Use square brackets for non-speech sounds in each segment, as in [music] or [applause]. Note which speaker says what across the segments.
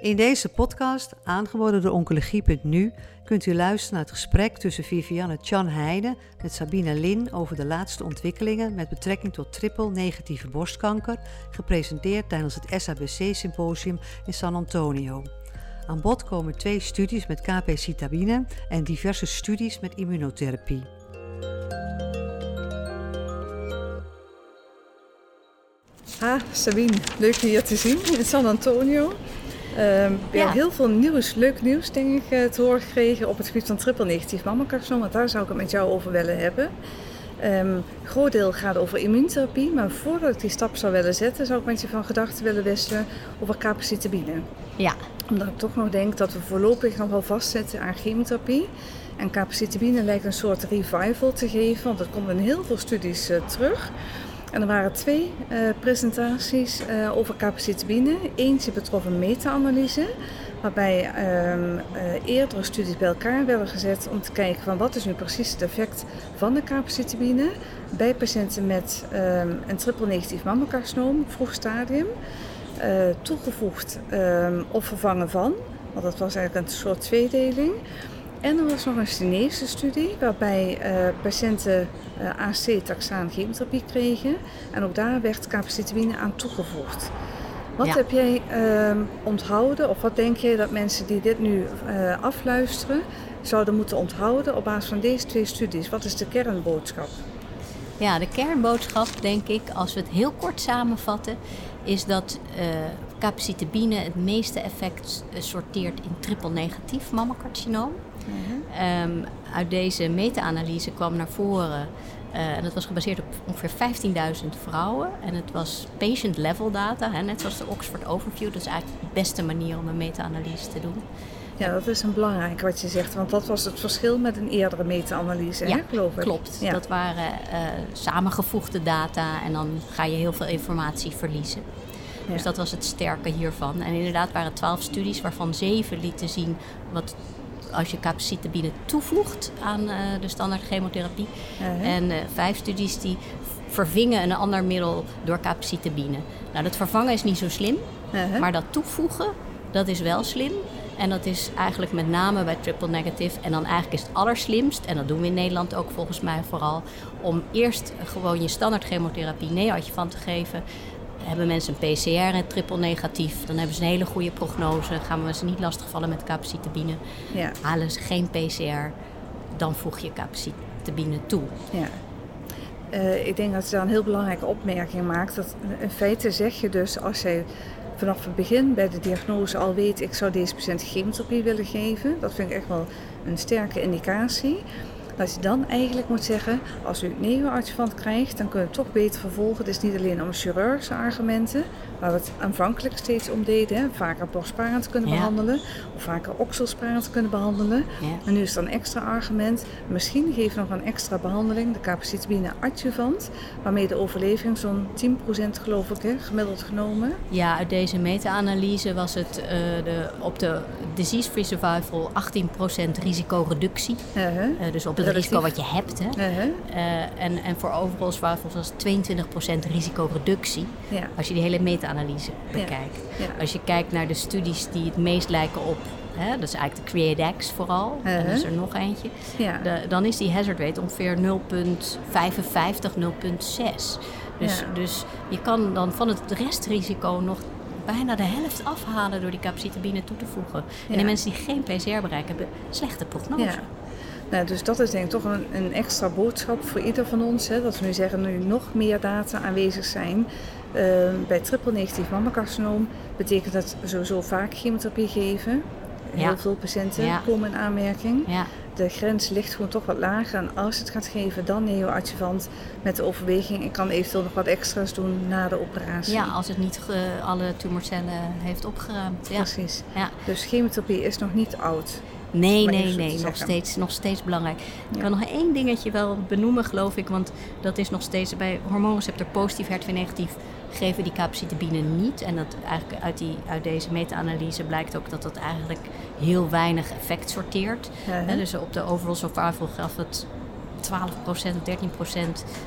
Speaker 1: In deze podcast, aangeboden door Oncologie.nu, kunt u luisteren naar het gesprek tussen Vivianne Chan Heijden met Sabine Lin over de laatste ontwikkelingen met betrekking tot triple negatieve borstkanker, gepresenteerd tijdens het SABC-symposium in San Antonio. Aan bod komen twee studies met KP-citabine en diverse studies met immunotherapie.
Speaker 2: Ha, Sabine, leuk je hier te zien in San Antonio. We
Speaker 3: Ja.
Speaker 2: heel veel nieuws, leuk nieuws denk ik, eh, te horen gekregen op het gebied van triple negatief mammacarcinoom. Want daar zou ik het met jou over willen hebben. Een groot deel gaat over immuuntherapie, maar voordat ik die stap zou willen zetten, zou ik met je van gedachten willen wisselen over capecitabine.
Speaker 3: Ja,
Speaker 2: Omdat ik toch nog denk dat we voorlopig nog wel vastzetten aan chemotherapie. En capecitabine lijkt een soort revival te geven, want dat komt in heel veel studies eh, terug. En er waren twee eh, presentaties eh, over capecitabine. Eentje betrof een meta-analyse, waarbij ehm, eh, eerdere studies bij elkaar werden gezet om te kijken van wat is nu precies het effect van de capecitabine bij patiënten met ehm, een triple negatief mammacarcinoom, vroeg stadium toegevoegd ehm, of vervangen van. Want dat was eigenlijk een soort tweedeling. En er was nog een Chinese studie waarbij eh, patiënten eh AC-taxaan chemotherapie kregen. En ook daar werd capecitabine aan toegevoegd. Wat
Speaker 3: Ja.
Speaker 2: heb jij ehm, onthouden of wat denk jij dat mensen die dit nu eh, afluisteren zouden moeten onthouden op basis van deze twee studies? Wat is de kernboodschap?
Speaker 3: ja, de kernboodschap, denk ik, als we het heel kort samenvatten, is dat capecitabine het meeste effect eh, sorteert in triple negatief mammacarcinoom. Ehm, uit deze meta-analyse kwam naar voren, eh, en dat was gebaseerd op ongeveer 15.000 vrouwen. En het was patient-level data, hè, net zoals de Oxford Overview. Dat is eigenlijk de beste manier om een meta-analyse te doen.
Speaker 2: Ja, dat is een belangrijk wat je zegt, want dat was het verschil met een eerdere meta-analyse,
Speaker 3: Ja,
Speaker 2: hè, geloof ik.
Speaker 3: Klopt,
Speaker 2: Ja.
Speaker 3: dat waren eh, samengevoegde data en dan ga je heel veel informatie verliezen.
Speaker 2: Ja.
Speaker 3: Dus dat was het sterke hiervan. En inderdaad waren twaalf studies waarvan zeven lieten zien wat als je capecitabine toevoegt aan eh, de standaard chemotherapie.
Speaker 2: Uh-huh.
Speaker 3: En eh, vijf studies die vervingen een ander middel door capecitabine. Nou, dat vervangen is niet zo slim,
Speaker 2: Uh-huh.
Speaker 3: maar dat toevoegen, dat is wel slim. En dat is eigenlijk met name bij triple negative. En dan eigenlijk is het allerslimst, en dat doen we in Nederland ook volgens mij vooral, om eerst gewoon je standaard chemotherapie neoadjuvant te geven. Hebben mensen een PCR en triple negatief, dan hebben ze een hele goede prognose. Gaan we ze niet lastigvallen met capecitabine.
Speaker 2: Ja,
Speaker 3: Halen ze geen PCR, dan voeg je capecitabine toe.
Speaker 2: ja. Eh, ik denk dat je daar een heel belangrijke opmerking maakt. Dat in feite zeg je dus, als jij vanaf het begin bij de diagnose al weet, ik zou deze patiënt chemotherapie willen geven, dat vind ik echt wel een sterke indicatie. Dat je dan eigenlijk moet zeggen, als u het neoadjuvant krijgt, dan kun je het toch beter vervolgen. Het is niet alleen om chirurgische argumenten, waar we het aanvankelijk steeds om deden. Hè, vaker borstsparend kunnen
Speaker 3: Ja.
Speaker 2: behandelen, of vaker okselsparend kunnen behandelen.
Speaker 3: Ja.
Speaker 2: En nu is er een extra argument. Misschien geef je nog een extra behandeling, de capecitabine adjuvant, waarmee de overleving zo'n 10% geloof ik, hè, gemiddeld genomen.
Speaker 3: Ja, uit deze meta-analyse was het eh, de, op de disease-free survival 18% risicoreductie. Eh, dus op het
Speaker 2: Relatief.
Speaker 3: risico wat je hebt. Hè.
Speaker 2: Uh-huh.
Speaker 3: Eh, en, en voor overall survival was het 22% risicoreductie.
Speaker 2: Ja.
Speaker 3: Als je die hele meta-analyse bekijkt.
Speaker 2: Ja.
Speaker 3: Als je kijkt naar de studies die het meest lijken op, hè, dat is eigenlijk de CreateX vooral, en is er nog eentje, de, dan is die hazard rate ongeveer 0,55, 0,6. Dus, dus je kan dan van het restrisico nog bijna de helft afhalen door die capecitabine toe te voegen. En de mensen die geen PCR-bereik hebben, slechte prognose.
Speaker 2: Nou, dus dat is denk ik toch een, een extra boodschap voor ieder van ons. Hè, dat we nu zeggen, nu nog meer data aanwezig zijn. Eh, bij triple negatief mammacarcinoom betekent dat sowieso vaak chemotherapie geven. Heel
Speaker 3: Ja.
Speaker 2: veel patiënten
Speaker 3: Ja.
Speaker 2: komen in aanmerking.
Speaker 3: Ja.
Speaker 2: De grens ligt gewoon toch wat lager. En als het gaat geven, dan neoadjuvant met de overweging. Ik kan eventueel nog wat extra's doen na de operatie.
Speaker 3: Ja, als het niet alle tumorcellen heeft opgeruimd.
Speaker 2: Precies.
Speaker 3: Ja.
Speaker 2: Dus chemotherapie is nog niet oud.
Speaker 3: Nee, nee, nee, nog steeds, nog steeds belangrijk. Ik kan nog één dingetje wel benoemen, geloof ik, want dat is nog steeds bij hormoonreceptor positief, HER2 negatief geven die capecitabine niet. En dat eigenlijk uit, die, uit deze meta-analyse blijkt ook dat dat eigenlijk heel weinig effect sorteert.
Speaker 2: Uh-huh.
Speaker 3: Dus op de overall survival gaf het 12% of 13%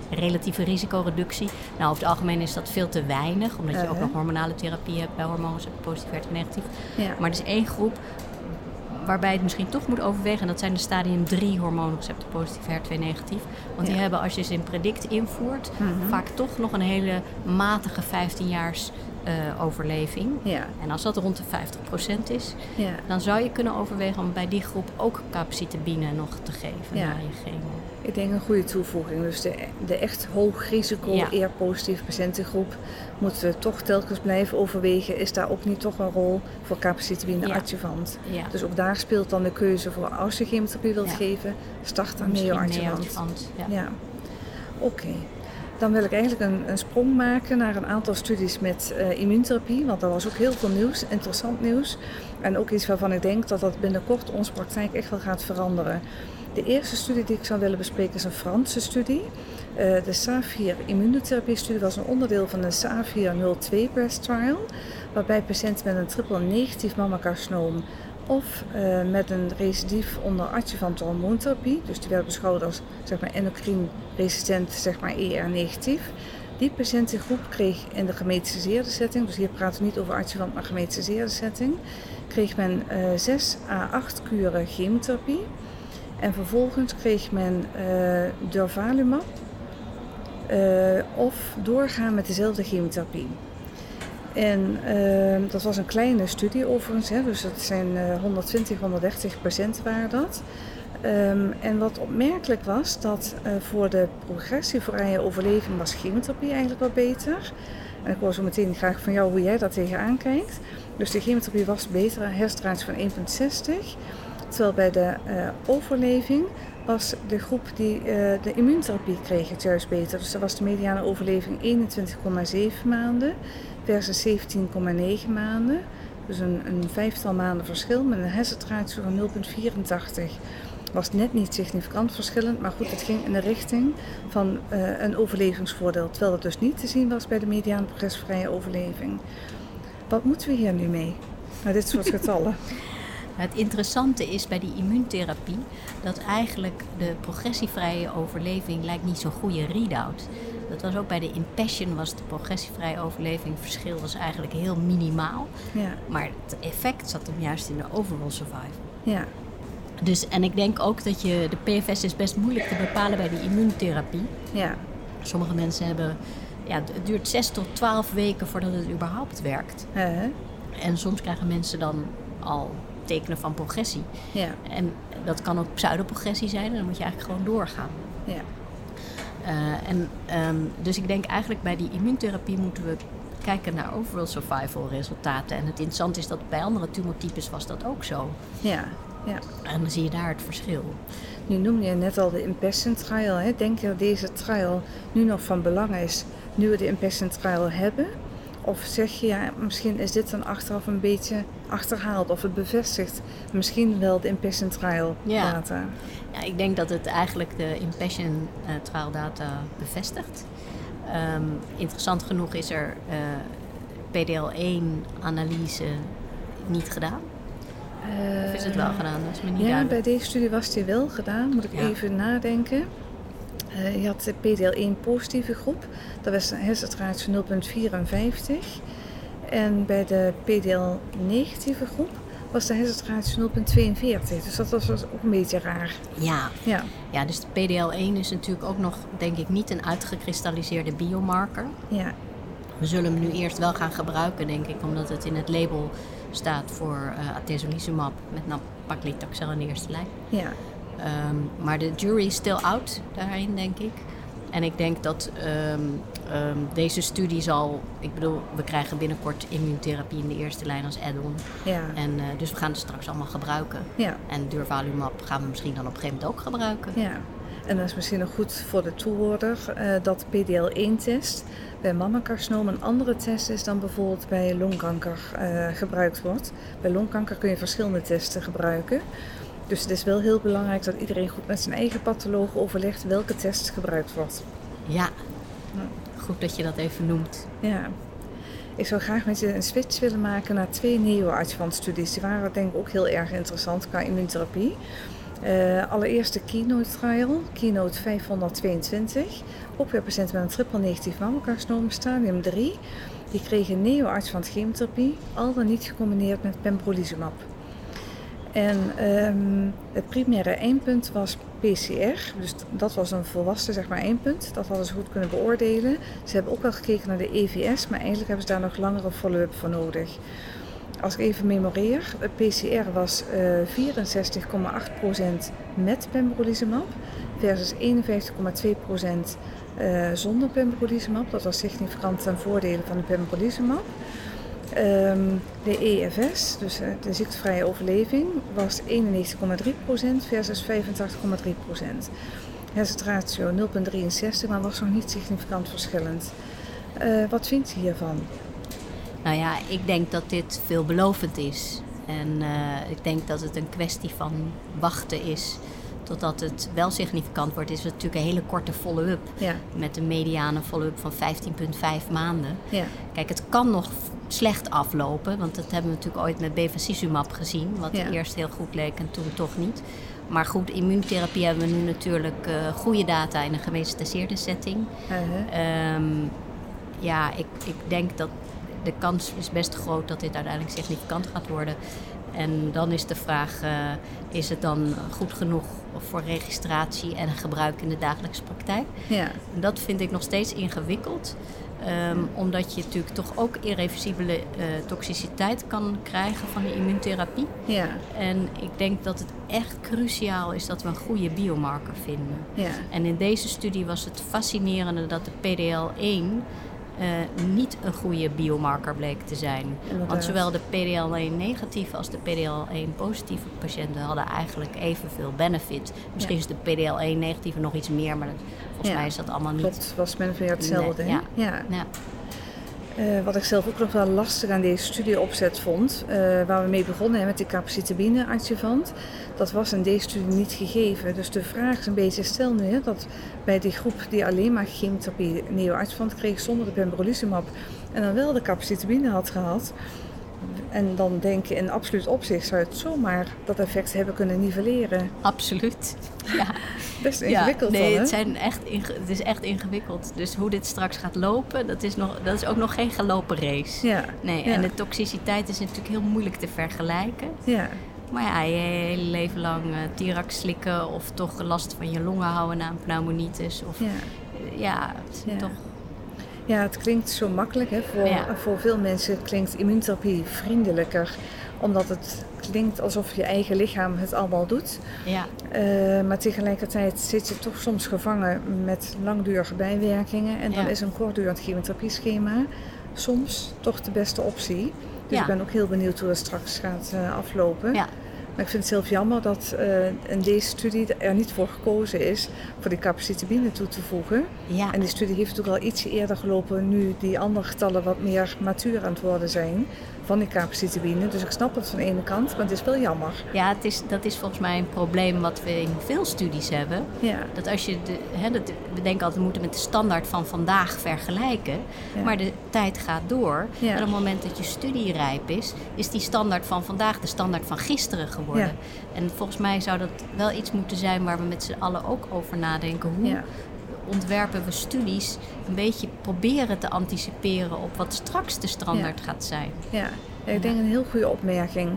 Speaker 3: relatieve risicoreductie. Nou, over het algemeen is dat veel te weinig, omdat je ook nog hormonale therapie hebt bij hormoonreceptor positief, HER2 negatief.
Speaker 2: Ja.
Speaker 3: Maar er is één groep waarbij je het misschien toch moet overwegen. En dat zijn de stadium 3 hormoonreceptor positief, HER2 negatief. Want die hebben, als je ze in predict invoert,
Speaker 2: Mhm.
Speaker 3: vaak toch nog een hele matige 15 jaars eh, overleving.
Speaker 2: Ja,
Speaker 3: En als dat rond de 50% is,
Speaker 2: ja.
Speaker 3: dan zou je kunnen overwegen om bij die groep ook capecitabine nog te geven
Speaker 2: Ja.
Speaker 3: na je chemo.
Speaker 2: Ik denk een goede toevoeging. Dus de, de echt hoog risico, eer positieve patiëntengroep moeten we toch telkens blijven overwegen. Is daar ook niet toch een rol voor capecitabine
Speaker 3: Ja.
Speaker 2: adjuvant? Dus ook daar speelt dan de keuze voor als je chemotherapie wilt geven, start dan neo-adjuvant,
Speaker 3: Ja.
Speaker 2: Ja, oké. Dan wil ik eigenlijk een, een sprong maken naar een aantal studies met eh, immuuntherapie. Want er was ook heel veel nieuws, interessant nieuws. En ook iets waarvan ik denk dat dat binnenkort onze praktijk echt wel gaat veranderen. De eerste studie die ik zou willen bespreken is een Franse studie. Eh, de SAFIR immunotherapie-studie was een onderdeel van de SAFIR 02 breast trial. Waarbij patiënten met een triple negatief mammacarcinoom of eh, met een recidief onder adjuvante hormoontherapie, dus die werden beschouwd als zeg maar, endocrine resistent, zeg maar ER-negatief. Die patiëntengroep kreeg in de gemetastaseerde setting, dus hier praten we niet over adjuvant, maar gemetastaseerde setting, kreeg men eh 6 à 8 kuren chemotherapie. En vervolgens kreeg men eh durvalumab eh, of doorgaan met dezelfde chemotherapie. En eh, dat was een kleine studie overigens, hè, dus het zijn eh, 120, 130 patiënten waren dat. Ehm, en wat opmerkelijk was, dat eh, voor de progressievrije overleving was chemotherapie eigenlijk wat beter. En ik hoor zo meteen graag van jou hoe jij daar tegenaan kijkt. Dus de chemotherapie was beter, een van 1,60. Terwijl bij de eh, overleving was de groep die eh, de immuuntherapie kreeg het juist beter. Dus dat was de mediane overleving 21,7 maanden versus 17,9 maanden. Dus een, een vijftal maanden verschil met een hersenratio van 0,84. Was net niet significant verschillend, maar goed, het ging in de richting van eh, een overlevingsvoordeel. Terwijl dat dus niet te zien was bij de mediane progressvrije overleving. Wat moeten we hier nu mee? Met dit soort getallen. [laughs]
Speaker 3: Het interessante is bij die immuuntherapie dat eigenlijk de progressievrije overleving lijkt niet zo'n goede readout. Dat was ook bij de Impassion was de progressievrije overleving verschil was eigenlijk heel minimaal.
Speaker 2: Ja,
Speaker 3: Maar het effect zat hem juist in de overall survival.
Speaker 2: ja,
Speaker 3: Dus, en ik denk ook dat je, de PFS is best moeilijk te bepalen bij die immuuntherapie.
Speaker 2: ja,
Speaker 3: Sommige mensen hebben, ja, het duurt 6 tot 12 weken voordat het überhaupt werkt.
Speaker 2: hè?
Speaker 3: En soms krijgen mensen dan al tekenen van progressie.
Speaker 2: ja,
Speaker 3: En dat kan ook pseudoprogressie zijn en dan moet je eigenlijk gewoon doorgaan.
Speaker 2: ja,
Speaker 3: en, ehm, dus ik denk eigenlijk bij die immuuntherapie moeten we kijken naar overall survival resultaten. En het interessante is dat bij andere tumortypes was dat ook zo.
Speaker 2: ja, ja.
Speaker 3: En dan zie je daar het verschil.
Speaker 2: Nu noemde je net al de Impassion trial. Hè? Denk je dat deze trial nu nog van belang is, nu we de Impassion trial hebben? Of zeg je, ja, misschien is dit dan achteraf een beetje achterhaald of het bevestigt misschien wel de Impassion trial
Speaker 3: Ja.
Speaker 2: data?
Speaker 3: Ja, ik denk dat het eigenlijk de Impassion eh, trial data bevestigt. Ehm, interessant genoeg is er eh, PDL1-analyse niet gedaan. Of is het wel gedaan? Dat is me niet
Speaker 2: Ja,
Speaker 3: duidelijk.
Speaker 2: bij deze studie was die wel gedaan. Moet ik
Speaker 3: Ja.
Speaker 2: even nadenken. Eh, je had de PDL1 positieve groep. Dat was een hersenratio 0,54. En bij de PDL negatieve groep was de hersenratio 0,42. Dus dat was was ook een beetje raar.
Speaker 3: Ja,
Speaker 2: Ja,
Speaker 3: Ja, dus de PDL1 is natuurlijk ook nog, denk ik, niet een uitgekristalliseerde biomarker.
Speaker 2: ja,
Speaker 3: We zullen hem nu eerst wel gaan gebruiken, denk ik, omdat het in het label staat voor eh atezolizumab met nab-paclitaxel in de eerste lijn.
Speaker 2: ja,
Speaker 3: Ehm, maar de jury is still out daarin, denk ik. En ik denk dat ehm, ehm, deze studie zal... Ik bedoel, we krijgen binnenkort immuuntherapie in de eerste lijn als add-on.
Speaker 2: ja,
Speaker 3: En, eh, dus we gaan het straks allemaal gebruiken.
Speaker 2: ja,
Speaker 3: En durvalumab gaan we misschien dan op een gegeven moment ook gebruiken.
Speaker 2: ja. En dat is misschien nog goed voor de toehoorder eh, dat de PDL1-test bij mammacarcinoom een andere test is dan bijvoorbeeld bij longkanker eh, gebruikt wordt. Bij longkanker kun je verschillende testen gebruiken. Dus het is wel heel belangrijk dat iedereen goed met zijn eigen patholoog overlegt welke test gebruikt wordt.
Speaker 3: Ja, goed dat je dat even noemt.
Speaker 2: Ja. Ik zou graag met je een switch willen maken naar twee neo-adjuvant studies. Die waren denk ik ook heel erg interessant qua immuuntherapie. Uh, allereerst de Keynote Trial, Keynote 522. Ook weer patiënten met een triple negatief mammocarcinoom, stadium 3. Die kregen neoarts van chemotherapie, al dan niet gecombineerd met pembrolizumab. En um, het primaire eindpunt was PCR, dus dat was een volwassen zeg maar, eindpunt. Dat hadden ze goed kunnen beoordelen. Ze hebben ook wel gekeken naar de EVS, maar eigenlijk hebben ze daar nog langere follow-up voor nodig. Als ik even memoreer, het PCR was uh, eh, 64,8% met pembrolizumab versus 51,2% uh, eh, zonder pembrolizumab. Dat was significant ten voordele van de pembrolizumab. Um, de EFS, dus uh, de ziektevrije overleving, was 91,3% versus 85,3%. Hersenratio 0,63, maar was nog niet significant verschillend. Uh, wat vindt u hiervan?
Speaker 3: Nou ja, ik denk dat dit veelbelovend is. En uh, ik denk dat het een kwestie van wachten is totdat het wel significant wordt. Is het natuurlijk een hele korte follow-up. Ja. Met een mediane follow-up van 15,5 maanden. Ja. Kijk, het kan nog slecht aflopen. Want dat hebben we natuurlijk ooit met bevacizumab gezien. Wat eerst heel goed leek en toen toch niet. Maar goed, immuuntherapie hebben we nu natuurlijk uh, goede data in een gemeenschapsgebaseerde setting. Uh-huh. Um, ja, ik, ik denk dat de kans is best groot dat dit uiteindelijk significant gaat worden. En dan is de vraag, uh, is het dan goed genoeg voor registratie en gebruik in de dagelijkse praktijk? Ja. En dat vind ik nog steeds ingewikkeld. Um, omdat je natuurlijk toch ook irreversibele uh, toxiciteit kan krijgen van de immuuntherapie. Ja. En ik denk dat het echt cruciaal is dat we een goede biomarker vinden. Ja. En in deze studie was het fascinerende dat de PDL1 uh, niet een goede biomarker bleek te zijn. Want zowel de PDL1 negatieve als de PDL1 positieve patiënten hadden eigenlijk evenveel benefit. Misschien is de PDL1 negatieve nog iets meer, maar volgens mij is dat allemaal niet.
Speaker 2: Klopt, was men weer hetzelfde. ja. ja. Uh, wat ik zelf ook nog wel lastig aan deze studieopzet vond, uh, waar we mee begonnen met de capacitabine adjuvant, dat was in deze studie niet gegeven. Dus de vraag is een beetje, stel nu dat bij die groep die alleen maar chemotherapie neoadjuvant kreeg zonder de pembrolizumab en dan wel de capacitabine had gehad, en dan denk je in absoluut opzicht zou het zomaar dat effect hebben kunnen nivelleren.
Speaker 3: Absoluut. [laughs] Ja.
Speaker 2: Best ingewikkeld
Speaker 3: ja, nee, het, zijn echt het is echt ingewikkeld. Dus hoe dit straks gaat lopen, dat is, nog, dat is ook nog geen gelopen race. Ja. Nee, en de toxiciteit is natuurlijk heel moeilijk te vergelijken. Ja. Maar ja, je hele leven lang uh, Tirax slikken of toch last van je longen houden na een pneumonitis. Of, ja, ja, ja. toch
Speaker 2: ja, het klinkt zo makkelijk. Hè? Voor, voor veel mensen klinkt immuuntherapie vriendelijker omdat het klinkt alsof je eigen lichaam het allemaal doet. Ja. Uh, maar tegelijkertijd zit je toch soms gevangen met langdurige bijwerkingen. En dan is een kortdurend chemotherapie-schema soms toch de beste optie. Dus ik ben ook heel benieuwd hoe het straks gaat uh, aflopen. Ja. Maar ik vind het zelf jammer dat uh, in deze studie er niet voor gekozen is voor die capacitabine toe te voegen. Ja. En die studie heeft ook al ietsje eerder gelopen, nu die andere getallen wat meer matuur aan het worden zijn van die capacitybine. Dus ik snap het van de ene kant, maar het is wel jammer.
Speaker 3: Ja, het is, dat is volgens mij een probleem wat we in veel studies hebben. Ja. Dat als je de, hè, dat, we denken altijd we moeten met de standaard van vandaag vergelijken. Maar de tijd gaat door. En op het moment dat je studie rijp is, is die standaard van vandaag de standaard van gisteren geworden. En volgens mij zou dat wel iets moeten zijn waar we met z'n allen ook over nadenken. Hoe ontwerpen we studies een beetje proberen te anticiperen op wat straks de standaard gaat zijn.
Speaker 2: Ja. ik denk een heel goede opmerking.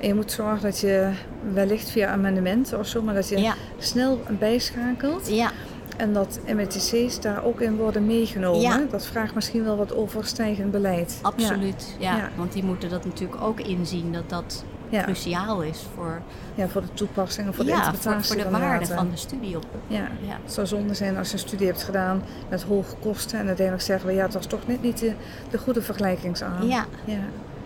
Speaker 2: En je moet zorgen dat je wellicht via amendement of zo, maar dat je snel bijschakelt. Ja. En dat MTC's daar ook in worden meegenomen. Dat vraagt misschien wel wat overstijgend beleid.
Speaker 3: Absoluut, ja. Want die moeten dat natuurlijk ook inzien dat dat cruciaal is voor...
Speaker 2: Ja, voor de toepassing en voor de interpretatie
Speaker 3: voor, voor de waarde van de studie. Op.
Speaker 2: Ja. ja. Het zou zonde zijn als je een studie hebt gedaan met hoge kosten en uiteindelijk zeggen we ja, het was toch net niet de, de goede vergelijkingsaan.
Speaker 3: Ja, ja.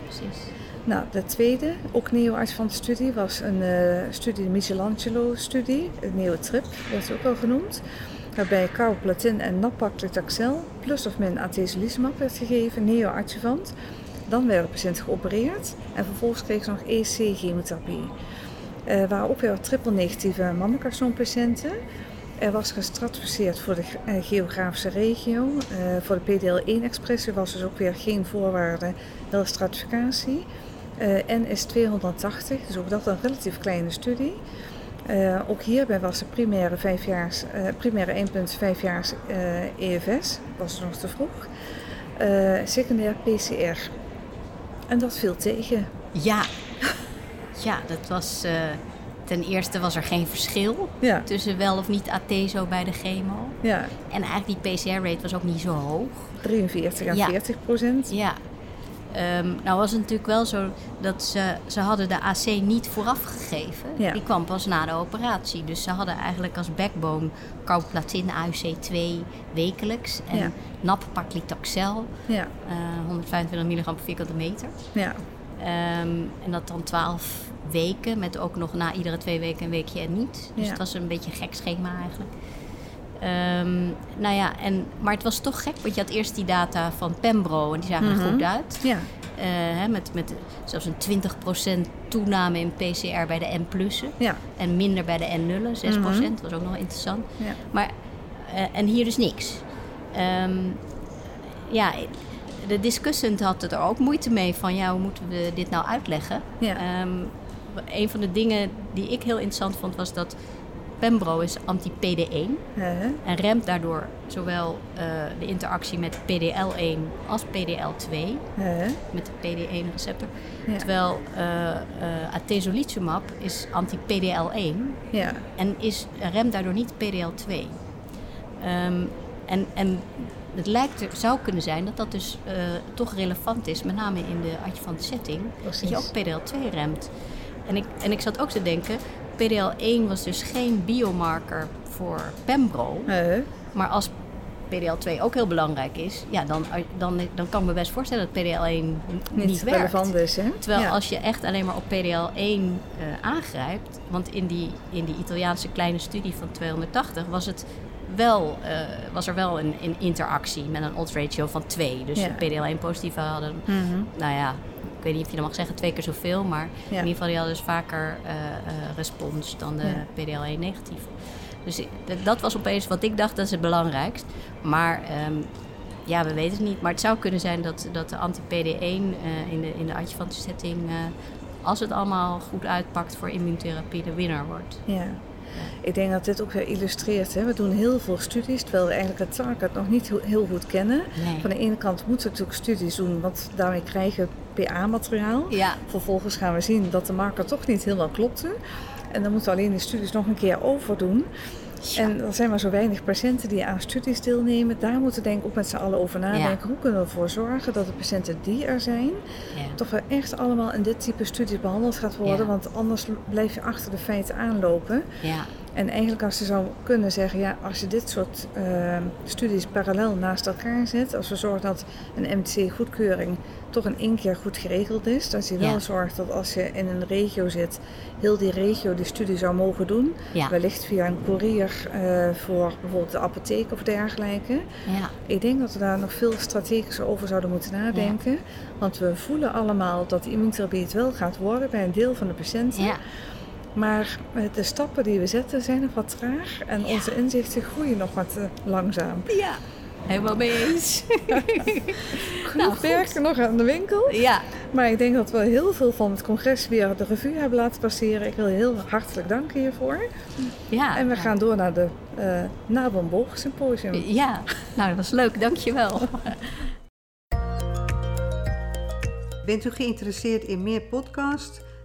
Speaker 3: precies.
Speaker 2: Nou, de tweede, ook neoarts van de studie, was een uh, studie, de Michelangelo-studie, de neotrip, werd ook al genoemd. Waarbij carboplatin en nappaclitaxel plus of min atezolizumab werd gegeven, neoadjuvant. Dan werd de patiënt geopereerd en vervolgens kreeg ze nog EC-chemotherapie. Er uh, waren ook weer triple negatieve mammocarcinoompatiënten. Er was gestratificeerd voor de uh, geografische regio. Uh, voor de PDL1-expressie was dus ook weer geen voorwaarde, wel stratificatie. N is 280, dus ook dat een relatief kleine studie. Ook hierbij was de primaire, vijfjaars, primaire 1.5 jaar uh, EFS, was nog te vroeg. secundair PCR. En dat viel tegen.
Speaker 3: Ja, [laughs] ja dat was. ten eerste was er geen verschil
Speaker 2: ja.
Speaker 3: tussen wel of niet ateso bij de chemo.
Speaker 2: Ja.
Speaker 3: En eigenlijk die PCR-rate was ook niet zo hoog.
Speaker 2: 43 en 40 procent.
Speaker 3: Ja, Um, nou was het natuurlijk wel zo dat ze, ze hadden de AC niet vooraf gegeven.
Speaker 2: Ja.
Speaker 3: Die kwam pas na de operatie. Dus ze hadden eigenlijk als backbone carboplatin AUC2 wekelijks. En
Speaker 2: ja.
Speaker 3: nappaclitaxel,
Speaker 2: ja.
Speaker 3: uh, 125 milligram per vierkante meter.
Speaker 2: Ja.
Speaker 3: Um, en dat dan 12 weken, met ook nog na iedere twee weken een weekje en niet. Dus
Speaker 2: Ja.
Speaker 3: het was een beetje een gek schema eigenlijk. Ehm, nou ja, en, maar het was toch gek, want je had eerst die data van Pembro en die zagen er
Speaker 2: Mhm.
Speaker 3: goed uit.
Speaker 2: Ja.
Speaker 3: Eh, hè, met, met zelfs een 20% toename in PCR bij de N-plussen
Speaker 2: Ja.
Speaker 3: en minder bij de N-nullen, 6%.
Speaker 2: Mhm.
Speaker 3: was ook nog interessant.
Speaker 2: Ja.
Speaker 3: Maar, eh, en hier dus niks. Ehm, ja, de discussant had er ook moeite mee van, ja, hoe moeten we dit nou uitleggen?
Speaker 2: Ja.
Speaker 3: Ehm, een van de dingen die ik heel interessant vond, was dat Pembro is anti-PD1
Speaker 2: Hè?
Speaker 3: en remt daardoor zowel eh, de interactie met PDL1 als PDL2
Speaker 2: Hè?
Speaker 3: met de PD1-receptor.
Speaker 2: Ja.
Speaker 3: Terwijl eh eh atezolizumab is anti-PDL1
Speaker 2: Ja.
Speaker 3: en is, remt daardoor niet PDL2. Ehm, en, en het lijkt er, zou kunnen zijn dat dat dus toch relevant is, met name in de adjuvant setting, dat je
Speaker 2: Precies.
Speaker 3: ook PDL2 remt. En ik, en ik zat ook te denken, PDL1 was dus geen biomarker voor Pembro, maar als PDL2 ook heel belangrijk is, ja, dan, dan, dan kan ik me best voorstellen dat PDL1 niet,
Speaker 2: Niet
Speaker 3: werkt.
Speaker 2: relevant is, hè?
Speaker 3: Terwijl
Speaker 2: ja.
Speaker 3: als je echt alleen maar op PDL1 eh, aangrijpt, want in die, in die Italiaanse kleine studie van 280 was, het wel, eh, was er wel een, een interactie met een odds ratio van 2. Dus
Speaker 2: Ja.
Speaker 3: de PDL1 positieve hadden,
Speaker 2: Mhm.
Speaker 3: nou ja, weet niet of je dat mag zeggen, twee keer zoveel, maar in ieder geval die hadden dus vaker eh, eh, respons dan de
Speaker 2: Ja.
Speaker 3: PDL1 negatief. Dus dat- was opeens wat ik dacht, dat is het belangrijkst. Maar ehm, ja, we weten het niet. Maar het zou kunnen zijn dat, dat de anti-PD1 eh, in de, in de adjuvante setting, als het allemaal goed uitpakt voor immuuntherapie, de winnaar wordt.
Speaker 2: Ja. Ik denk dat dit ook weer illustreert. Hè? We doen heel veel studies, terwijl we eigenlijk het target nog niet heel- goed kennen.
Speaker 3: Nee.
Speaker 2: Van de ene kant moeten we natuurlijk studies doen, want daarmee krijgen PA-materiaal.
Speaker 3: Ja,
Speaker 2: Vervolgens gaan we zien dat de marker toch niet helemaal klopte. En dan moeten we alleen die studies nog een keer overdoen. En er zijn maar zo weinig patiënten die aan studies deelnemen. Daar moeten we denk ik ook met z'n allen over nadenken. Hoe kunnen we ervoor zorgen dat de patiënten die er zijn,
Speaker 3: ja.
Speaker 2: toch wel echt allemaal in dit type studies behandeld gaat worden.
Speaker 3: Ja.
Speaker 2: Want anders blijf je achter de feiten aanlopen. En eigenlijk als je zou kunnen zeggen, ja, als je dit soort eh, studies parallel naast elkaar zet, als we zorgen dat een MTC-goedkeuring toch in één keer goed geregeld is, dat je wel
Speaker 3: Ja.
Speaker 2: zorgt dat als je in een regio zit, heel die regio die studie zou mogen doen,
Speaker 3: Ja.
Speaker 2: wellicht via een courier eh, voor bijvoorbeeld de apotheek of dergelijke.
Speaker 3: ja.
Speaker 2: Ik denk dat we daar nog veel strategischer over zouden moeten nadenken, want we voelen allemaal dat de immuuntherapie het wel gaat worden bij een deel van de patiënten. Maar eh, de stappen die we zetten zijn nog wat traag en
Speaker 3: Ja.
Speaker 2: onze inzichten groeien nog wat eh, langzaam.
Speaker 3: ja. Helemaal mee eens. [laughs] [laughs]
Speaker 2: Genoeg
Speaker 3: goed.
Speaker 2: werk nog aan de winkel.
Speaker 3: ja,
Speaker 2: Maar ik denk dat we heel veel van het congres weer de revue hebben laten passeren. Ik wil je heel hartelijk danken hiervoor.
Speaker 3: ja.
Speaker 2: En we
Speaker 3: ja.
Speaker 2: gaan door naar de uh, Nabelboog Symposium.
Speaker 3: Ja, nou dat was leuk, dankjewel.
Speaker 1: Bent u geïnteresseerd in meer podcasts?